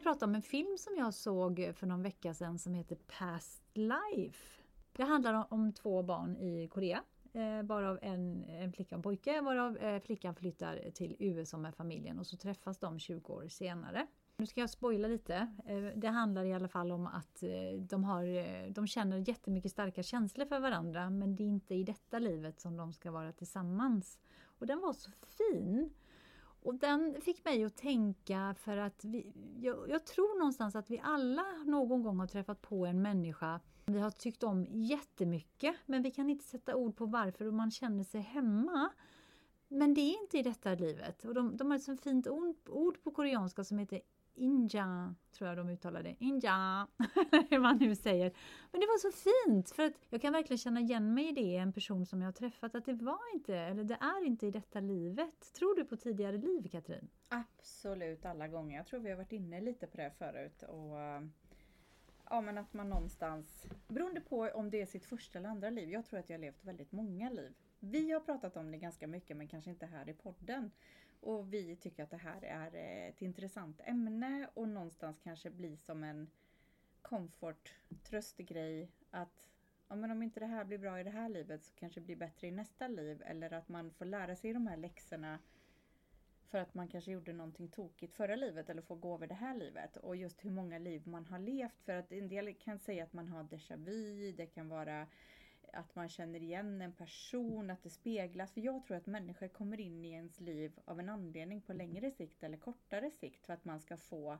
jag prata om en film som jag såg för någon vecka sedan som heter Past Life. Det handlar om, två barn i Korea. Eh, varav en, en flicka och en pojke, varav eh, flickan flyttar till USA med familjen och så träffas de 20 år senare. Nu ska jag spoila lite. Eh, det handlar i alla fall om att eh, de, har, eh, de känner jättemycket starka känslor för varandra men det är inte i detta livet som de ska vara tillsammans. Och den var så fin. Och den fick mig att tänka för att vi, jag, jag, tror någonstans att vi alla någon gång har träffat på en människa vi har tyckt om jättemycket men vi kan inte sätta ord på varför och man känner sig hemma. Men det är inte i detta livet. Och de, de har ett så fint ord, ord på koreanska som heter Inja, tror jag de uttalade. Inja, hur man nu säger. Men det var så fint för att jag kan verkligen känna igen mig i det, en person som jag har träffat, att det var inte, eller det är inte i detta livet. Tror du på tidigare liv, Katrin? Absolut, alla gånger. Jag tror vi har varit inne lite på det förut. Och, ja, men att man någonstans, beroende på om det är sitt första eller andra liv. Jag tror att jag har levt väldigt många liv. Vi har pratat om det ganska mycket, men kanske inte här i podden. Och vi tycker att det här är eh, ett intressant ämne och någonstans kanske blir som en komfort, tröstgrej att ja, men om inte det här blir bra i det här livet så kanske det blir bättre i nästa liv. Eller att man får lära sig de här läxorna för att man kanske gjorde någonting tokigt förra livet eller får gå över det här livet. Och just hur många liv man har levt. För att en del kan säga att man har déjà vu, det kan vara att man känner igen en person, att det speglas. För jag tror att människor kommer in i ens liv av en anledning på längre sikt eller kortare sikt för att man ska få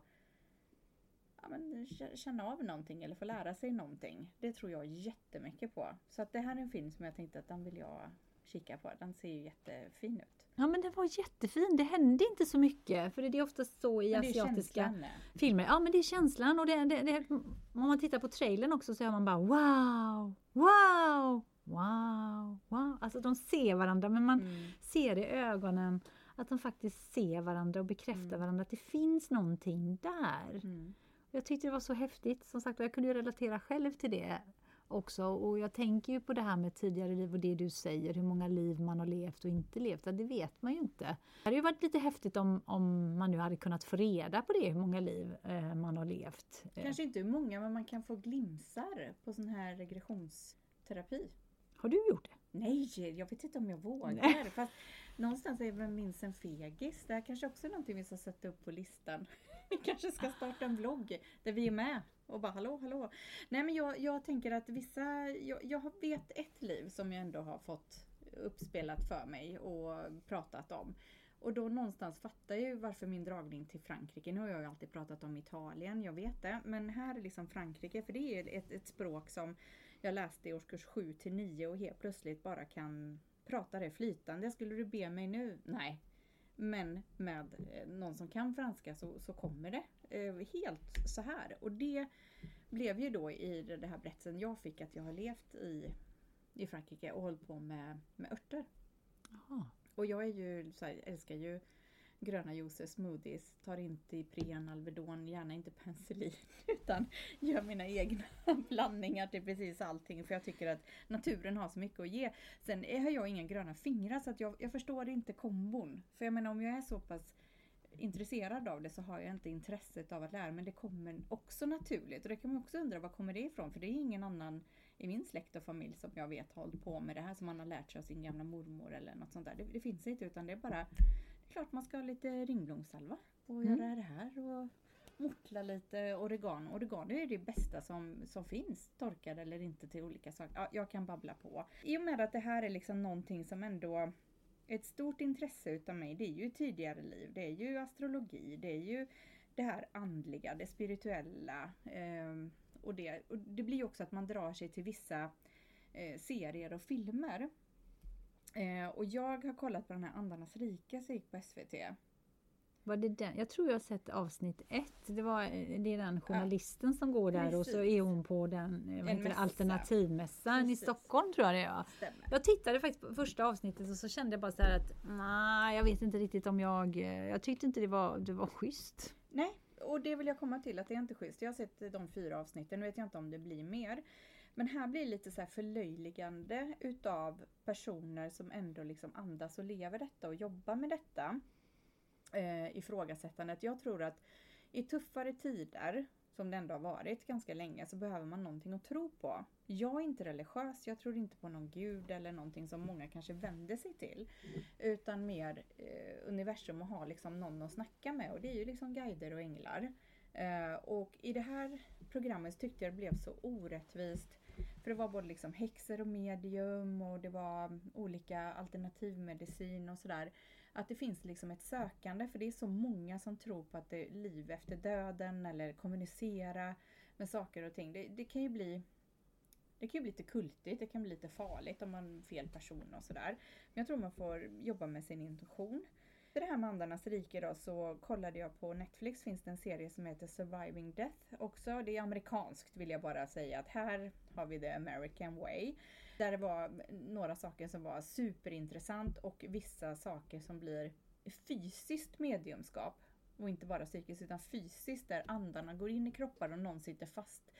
ja, men, känna av någonting eller få lära sig någonting. Det tror jag jättemycket på. Så att det här är en film som jag tänkte att den vill jag kika på. Den ser ju jättefin ut. Ja men den var jättefin. Det hände inte så mycket för det är oftast så i asiatiska filmer. Ja men det är känslan och det, det, det, om man tittar på trailern också så hör man bara wow, wow, wow, wow. Alltså de ser varandra men man mm. ser i ögonen att de faktiskt ser varandra och bekräftar mm. varandra att det finns någonting där. Mm. Jag tyckte det var så häftigt. Som sagt jag kunde ju relatera själv till det också. Och jag tänker ju på det här med tidigare liv och det du säger, hur många liv man har levt och inte levt. Det vet man ju inte. Det hade ju varit lite häftigt om, om man nu hade kunnat få reda på det, hur många liv eh, man har levt. Kanske inte hur många, men man kan få glimsar på sån här regressionsterapi. Har du gjort det? Nej, jag vet inte om jag vågar. Fast någonstans är väl minns en fegis. Det här kanske också är någonting vi ska sätta upp på listan. Vi kanske ska starta en vlogg där vi är med och bara hallå, hallå. Nej men jag, jag tänker att vissa, jag, jag vet ett liv som jag ändå har fått uppspelat för mig och pratat om. Och då någonstans fattar jag ju varför min dragning till Frankrike, nu har jag ju alltid pratat om Italien, jag vet det. Men här är liksom Frankrike, för det är ett, ett språk som jag läste i årskurs 7 till 9 och helt plötsligt bara kan prata det flytande. Skulle du be mig nu? Nej. Men med eh, någon som kan franska så, så kommer det eh, helt så här. Och det blev ju då i det här berättelsen jag fick att jag har levt i, i Frankrike och hållit på med, med örter. Aha. Och jag är ju, så här, älskar ju gröna juicer, smoothies, tar inte Ipren, Alvedon, gärna inte penicillin utan gör mina egna blandningar till precis allting för jag tycker att naturen har så mycket att ge. Sen har jag inga gröna fingrar så att jag, jag förstår inte kombon. För jag menar om jag är så pass intresserad av det så har jag inte intresset av att lära men det kommer också naturligt. Och det kan man också undra, var kommer det ifrån? För det är ingen annan i min släkt och familj som jag vet har hållit på med det här som man har lärt sig av sin gamla mormor eller något sånt där. Det, det finns inte utan det är bara klart man ska ha lite ringblomssalva och mm. göra det här och mortla lite oregano. Oregano är det bästa som, som finns, torkad eller inte till olika saker. Ja, jag kan babbla på. I och med att det här är liksom någonting som ändå ett stort intresse utav mig, det är ju tidigare liv, det är ju astrologi, det är ju det här andliga, det spirituella. Eh, och, det, och det blir också att man drar sig till vissa eh, serier och filmer. Eh, och jag har kollat på den här Andarnas rike som gick på SVT. Var det den? Jag tror jag har sett avsnitt ett. Det, var, det är den journalisten ja. som går där Precis. och så är hon på den alternativmässan Precis. i Stockholm tror jag det är. Stämmer. Jag tittade faktiskt på första avsnittet och så kände jag bara så här att nej, jag vet inte riktigt om jag... Jag tyckte inte det var, det var schysst. Nej, och det vill jag komma till att det är inte schysst. Jag har sett de fyra avsnitten, nu vet jag inte om det blir mer. Men här blir det lite så här förlöjligande utav personer som ändå liksom andas och lever detta och jobbar med detta. Eh, ifrågasättandet. Jag tror att i tuffare tider, som det ändå har varit ganska länge, så behöver man någonting att tro på. Jag är inte religiös, jag tror inte på någon gud eller någonting som många kanske vänder sig till. Utan mer eh, universum och ha liksom någon att snacka med och det är ju liksom guider och änglar. Eh, och i det här programmet tyckte jag det blev så orättvist. För det var både liksom häxor och medium och det var olika alternativmedicin och sådär. Att det finns liksom ett sökande för det är så många som tror på att det är liv efter döden eller kommunicera med saker och ting. Det, det kan ju bli det kan ju bli lite kultigt, det kan bli lite farligt om man är fel person och sådär. Men jag tror man får jobba med sin intuition. Efter det här med Andarnas rike då så kollade jag på Netflix finns det en serie som heter Surviving Death också. Det är amerikanskt vill jag bara säga att här har vi the American way. Där det var några saker som var superintressant och vissa saker som blir fysiskt mediumskap. Och inte bara psykiskt utan fysiskt där andarna går in i kroppar och någon sitter fast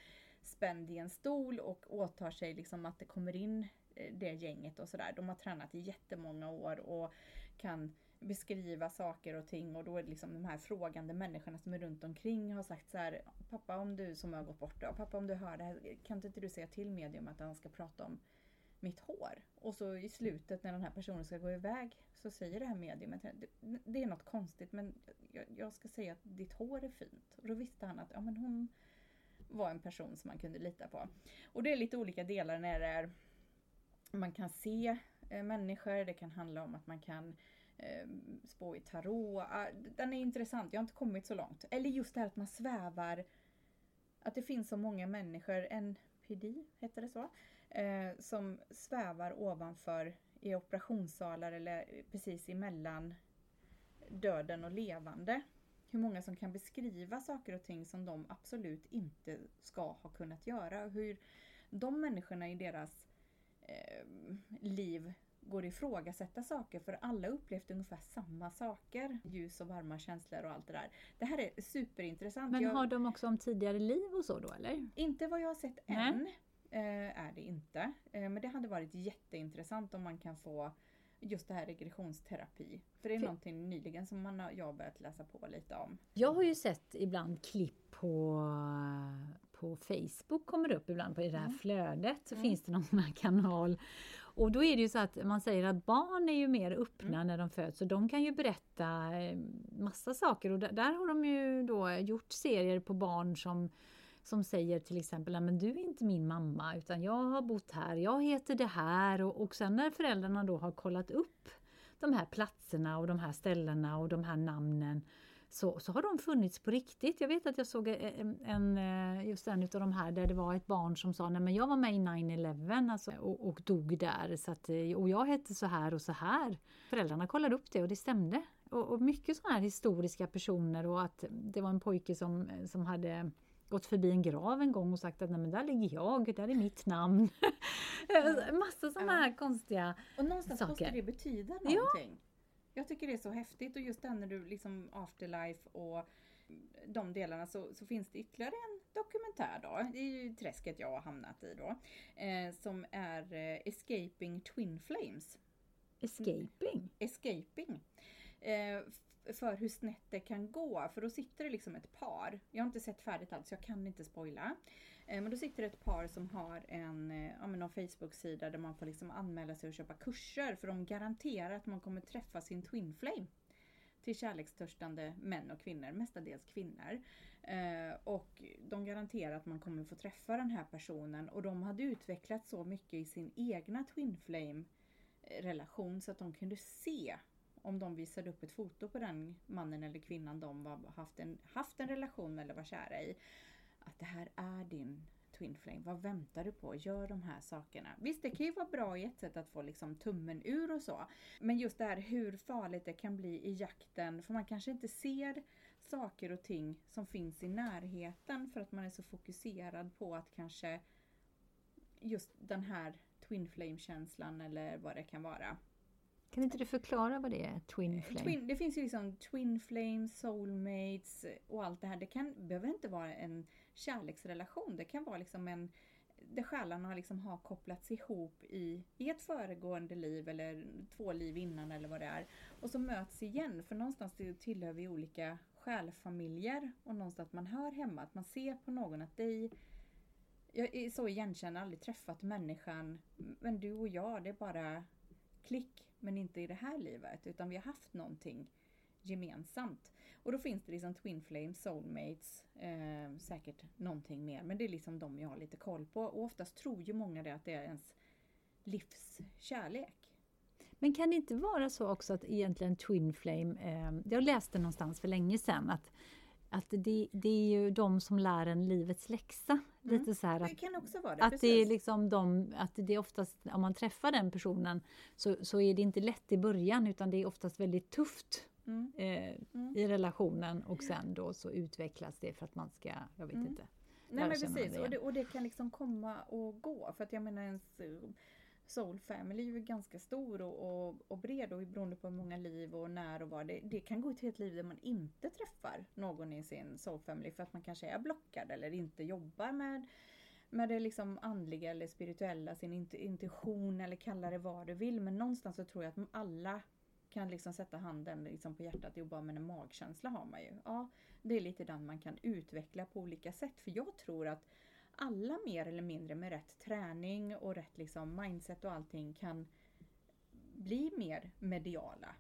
spänd i en stol och åtar sig liksom att det kommer in det gänget och sådär. De har tränat i jättemånga år och kan beskriva saker och ting och då är det liksom de här frågande människorna som är runt omkring har sagt så här Pappa om du som har gått bort då, pappa om du hör det här, kan inte du säga till medium att han ska prata om mitt hår? Och så i slutet när den här personen ska gå iväg så säger det här mediumet det, är något konstigt men jag, jag, ska säga att ditt hår är fint. Och då visste han att ja, men hon var en person som man kunde lita på. Och det är lite olika delar när det är man kan se eh, människor, det kan handla om att man kan ehm, spå i tarot. Ah, den är intressant, jag har inte kommit så långt. Eller just det här att man svävar, att det finns så många människor, NPD heter det så, eh, som svävar ovanför i operationssalar eller eh, precis emellan döden och levande. Hur många som kan beskriva saker och ting som de absolut inte ska ha kunnat göra. Hur de människorna i deras eh, liv går att ifrågasätta saker för alla upplevt ungefär samma saker. Ljus och varma känslor och allt det där. Det här är superintressant. Men har de också om tidigare liv och så då eller? Inte vad jag har sett Nej. än. Eh, är det inte. Eh, men det hade varit jätteintressant om man kan få just det här regressionsterapi. För det är för... någonting nyligen som man har, jag har börjat läsa på lite om. Jag har ju sett ibland klipp på, på Facebook kommer upp ibland på i det här mm. flödet. Så mm. finns det någon sån här kanal och då är det ju så att man säger att barn är ju mer öppna mm. när de föds och de kan ju berätta eh, massa saker och där, har de ju då gjort serier på barn som som säger till exempel men du är inte min mamma utan jag har bott här, jag heter det här och, och sen när föräldrarna då har kollat upp de här platserna och de här ställena och de här namnen så, så har de funnits på riktigt. Jag vet att jag såg en, en, eh, just en av de här där det var ett barn som sa nej men jag var med i 9-11 alltså, och, och dog där så att, eh, och jag hette så här och så här. Föräldrarna kollade upp det och det stämde. Och, och mycket sådana här historiska personer och att det var en pojke som, som hade gått förbi en grav en gång och sagt att nej men där ligger jag, där är mitt namn. Massa sådana ja. här konstiga Och någonstans saker. måste det betyda någonting. Ja. Jag tycker det är så häftigt och just den när du liksom afterlife och de delarna så, så, finns det ytterligare en dokumentär då. Det är ju träsket jag har hamnat i då. Eh, som är eh, Escaping Twin Flames. Escaping? Escaping. Eh, för hur snett det kan gå. För då sitter det liksom ett par. Jag har inte sett färdigt allt så jag kan inte spoila. Eh, men då sitter det ett par som har en, eh, ja, men Facebook-sida där man får liksom anmäla sig och köpa kurser. För de garanterar att man kommer träffa sin twin flame. Till kärlekstörstande män och kvinnor, mestadels kvinnor. Eh, och de garanterar att man kommer få träffa den här personen. Och de hade utvecklat så mycket i sin egna twin flame eh, relation så att de kunde se om de visade upp ett foto på den mannen eller kvinnan de var, haft, en, haft en relation med eller var kära i. Att det här är din Twin Flame. Vad väntar du på? Gör de här sakerna. Visst, det kan ju vara bra i ett sätt att få liksom tummen ur och så. Men just det här hur farligt det kan bli i jakten. För man kanske inte ser saker och ting som finns i närheten för att man är så fokuserad på att kanske just den här Twin Flame-känslan eller vad det kan vara. Kan inte du förklara vad det är, Twin eh, Flame? Twin, det finns ju liksom Twin Flames, Soulmates och allt det här. Det kan, behöver inte vara en kärleksrelation. Det kan vara liksom en där själarna liksom har kopplats ihop i, i ett föregående liv eller två liv innan eller vad det är. Och så möts igen för någonstans tillhör vi olika själfamiljer och någonstans att man hör hemma, att man ser på någon att dig jag är så igenkännande, aldrig träffat människan men du och jag det är bara klick men inte i det här livet utan vi har haft någonting gemensamt. Och då finns det liksom Twin Flames, Soulmates, eh, säkert någonting mer. Men det är liksom de jag har lite koll på. Och oftast tror ju många det att det är ens livskärlek. Men kan det inte vara så också att egentligen Twin Flame, eh, jag läste någonstans för länge sedan att att det, det är ju de som lär en livets läxa. Mm. Lite så här att, det kan också vara det. Att det är liksom de, att det är oftast, om man träffar den personen så, så är det inte lätt i början utan det är oftast väldigt tufft mm. Eh, mm. i relationen och sen då så utvecklas det för att man ska, jag vet mm. inte. Nej men precis, det och, det, och det kan liksom komma och gå. För att jag menar ens eh, Soul Family är ju ganska stor och, och, och bred och beroende på hur många liv och när och var. Det, det kan gå till ett liv där man inte träffar någon i sin Soul Family för att man kanske är blockad eller inte jobbar med med det liksom andliga eller spirituella, sin intuition eller kalla det vad du vill. Men någonstans så tror jag att alla kan liksom sätta handen liksom på hjärtat och bara med en magkänsla har man ju. Ja, det är lite den man kan utveckla på olika sätt. För jag tror att alla mer eller mindre med rätt träning och rätt liksom mindset och allting kan bli mer mediala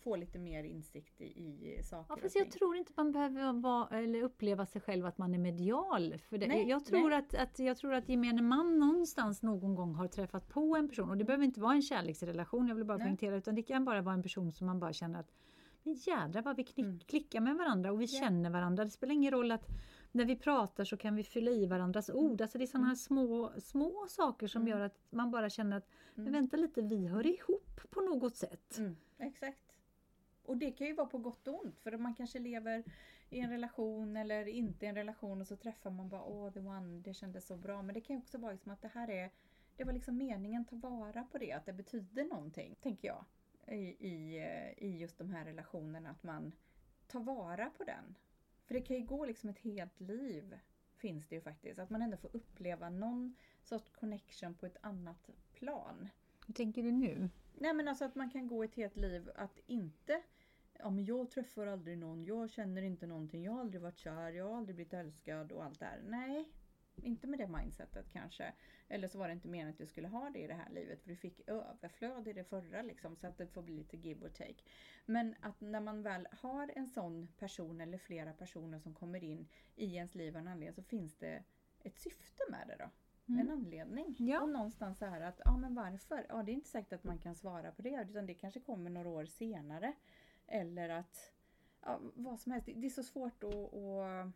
få lite mer insikt i, i saker ja, fast Jag tror inte man behöver vara, eller uppleva sig själv att man är medial. För det, nej, jag, tror att, att, jag tror att gemene man någonstans någon gång har träffat på en person och det behöver inte vara en kärleksrelation, jag vill bara poängtera, utan det kan bara vara en person som man bara känner att men jädrar vad vi knick, mm. klickar med varandra och vi yeah. känner varandra. Det spelar ingen roll att när vi pratar så kan vi fylla i varandras mm. ord. Alltså det är sådana här små, små saker som mm. gör att man bara känner att men mm. vänta lite, vi hör ihop på något sätt. Mm. Exakt. Och det kan ju vara på gott och ont för man kanske lever i en relation eller inte i en relation och så träffar man bara åh the one, det kändes så bra. Men det kan ju också vara liksom att det här är, det var liksom meningen, ta vara på det, att det betyder någonting, tänker jag. I, i, i just de här relationerna, att man tar vara på den. För det kan ju gå liksom ett helt liv, finns det ju faktiskt, att man ändå får uppleva någon sorts connection på ett annat plan. Hur tänker du nu? Nej men alltså att man kan gå ett helt liv att inte ja, men jag träffar aldrig någon, jag känner inte någonting, jag har aldrig varit kär, jag har aldrig blivit älskad och allt det här. Nej, inte med det mindsetet kanske. Eller så var det inte meningen att du skulle ha det i det här livet för du fick överflöd i det förra liksom så att det får bli lite give or take. Men att när man väl har en sån person eller flera personer som kommer in i ens liv av en anledning så finns det ett syfte med det då. Mm. En anledning. Ja. Och någonstans så här att, ja men varför? Ja det är inte säkert att man kan svara på det utan det kanske kommer några år senare. Eller att, ja, vad som helst. Det är så svårt att, att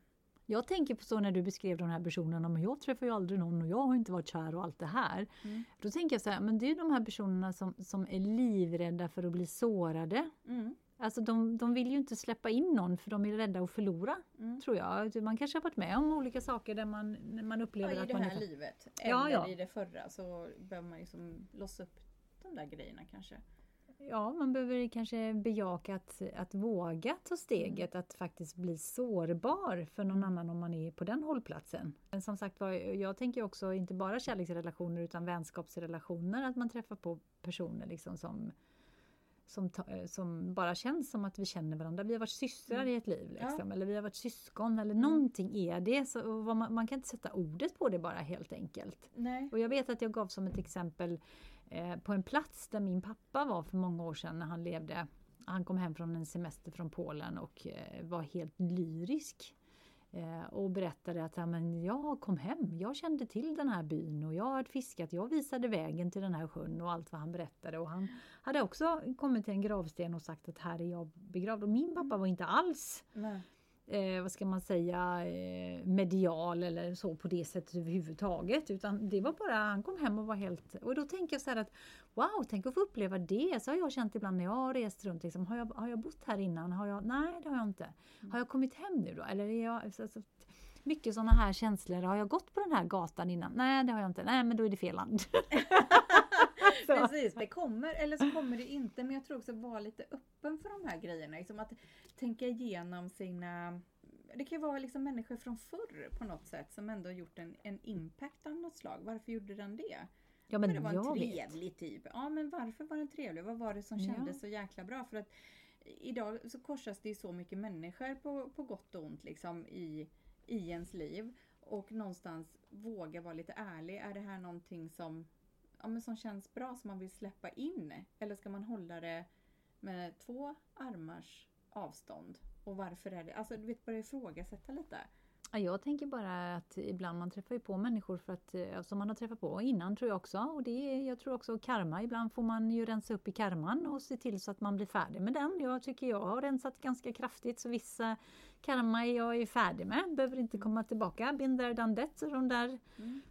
jag tänker på så när du beskrev de här personerna, men jag träffar ju aldrig någon och jag har inte varit kär och allt det här. Mm. Då tänker jag så här, men det är de här personerna som, som är livrädda för att bli sårade. Mm. Alltså de, de vill ju inte släppa in någon för de är rädda att förlora, mm. tror jag. Man kanske har varit med om olika saker där man, man upplever ja, att man... I det här livet, eller ja, i det förra, så behöver man liksom lossa upp de där grejerna kanske. Ja, man behöver kanske bejaka att, att våga ta steget mm. att faktiskt bli sårbar för någon annan om man är på den hållplatsen. Men som sagt var, jag tänker också inte bara kärleksrelationer utan vänskapsrelationer, att man träffar på personer liksom som som, som bara känns som att vi känner varandra. Vi har varit systrar mm. i ett liv, liksom. ja. eller vi har varit syskon eller mm. någonting är det. Så, man, man, kan inte sätta ordet på det bara helt enkelt. Nej. Och jag vet att jag gav som ett exempel Eh, på en plats där min pappa var för många år sedan när han levde. Han kom hem från en semester från Polen och eh, var helt lyrisk. Eh, och berättade att ja, men jag kom hem, jag kände till den här byn och jag hade fiskat, jag visade vägen till den här sjön och allt vad han berättade. Och han hade också kommit till en gravsten och sagt att här är jag begravd. Och min pappa var inte alls Nej eh, vad ska man säga, eh, medial eller så på det sättet överhuvudtaget. Utan det var bara, han kom hem och var helt... Och då tänker jag så här att wow, tänk att få uppleva det. Så har jag känt ibland när jag har rest runt. Liksom, har, jag, har jag bott här innan? Har jag, nej, det har jag inte. Mm. Har jag kommit hem nu då? Eller är jag, så, så, mycket sådana här känslor. Har jag gått på den här gatan innan? Nej, det har jag inte. Nej, men då är det fel land. Precis, det kommer eller så kommer det inte. Men jag tror också vara lite öppen för de här grejerna. Liksom att tänka igenom sina det kan vara liksom människor från förr på något sätt som ändå gjort en, en impact av något slag. Varför gjorde den det? Ja men det var en jag vet. trevlig typ. Ja men varför var den trevlig? Vad var det som Ja. kändes så jäkla bra? För att idag så korsas det ju så mycket människor på, på gott och ont liksom i, i ens liv. Och någonstans våga vara lite ärlig. Är det här någonting som, ja, men som känns bra som man vill släppa in? Eller ska man hålla det med två armars avstånd? Och varför är det? Alltså du vet börja ifrågasätta lite. Ja, jag tänker bara att ibland man träffar ju på människor för att, eh, som man har träffat på innan tror jag också. Och det är, jag tror också karma, ibland får man ju rensa upp i karman och se till så att man blir färdig med den. Jag tycker jag har rensat ganska kraftigt så vissa karma jag är färdig med, behöver inte komma tillbaka. Been there, done that. Så de där Mm.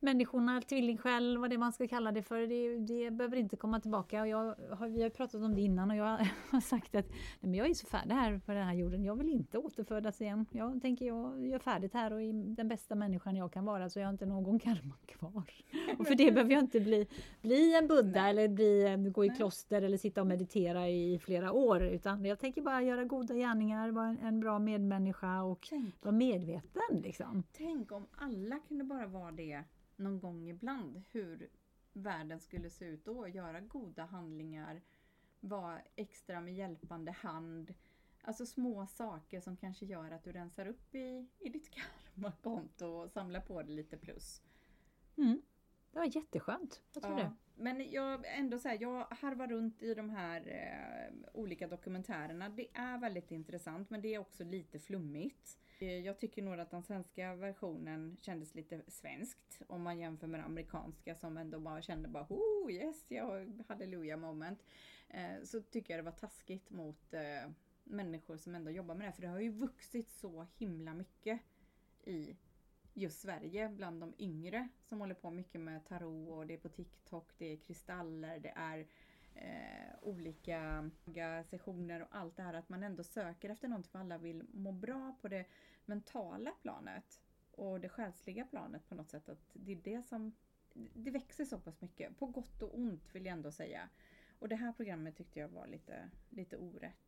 Människorna, tvillingsjäl, vad det man ska kalla det för, det, det behöver inte komma tillbaka. Och jag har, vi har pratat om det innan och jag har sagt att men jag är så färdig här på den här jorden. Jag vill inte återfödas igen. Jag tänker jag gör färdigt här och är den bästa människan jag kan vara så jag har inte någon karma kvar. Och för det behöver jag inte bli, bli en buddha Nej. eller bli, gå i Nej. kloster eller sitta och meditera i flera år. Utan jag tänker bara göra goda gärningar, vara en, en bra medmänniska och Tänk, vara medveten. Liksom. tänk om alla kunde bara vara det någon gång ibland. Hur världen skulle se ut då. Göra goda handlingar. Vara extra med hjälpande hand. Alltså små saker som kanske gör att du rensar upp i, i ditt karmakonto och samlar på dig lite plus. Mm. Det var jätteskönt. Jag tror det. Men jag ändå så här, jag harvar runt i de här eh, olika dokumentärerna. Det är väldigt intressant men det är också lite flummigt. Eh, jag tycker nog att den svenska versionen kändes lite svenskt om man jämför med den amerikanska som ändå bara kände bara oh yes, jag halleluja moment. Eh, så tycker jag det var taskigt mot eh, människor som ändå jobbar med det här, för det har ju vuxit så himla mycket i just Sverige bland de yngre som håller på mycket med tarot och det är på TikTok, det är kristaller, det är eh, olika sessioner och allt det här att man ändå söker efter någonting för alla vill må bra på det mentala planet och det själsliga planet på något sätt. Att det är det som det växer så pass mycket, på gott och ont vill jag ändå säga. Och det här programmet tyckte jag var lite, lite orätt.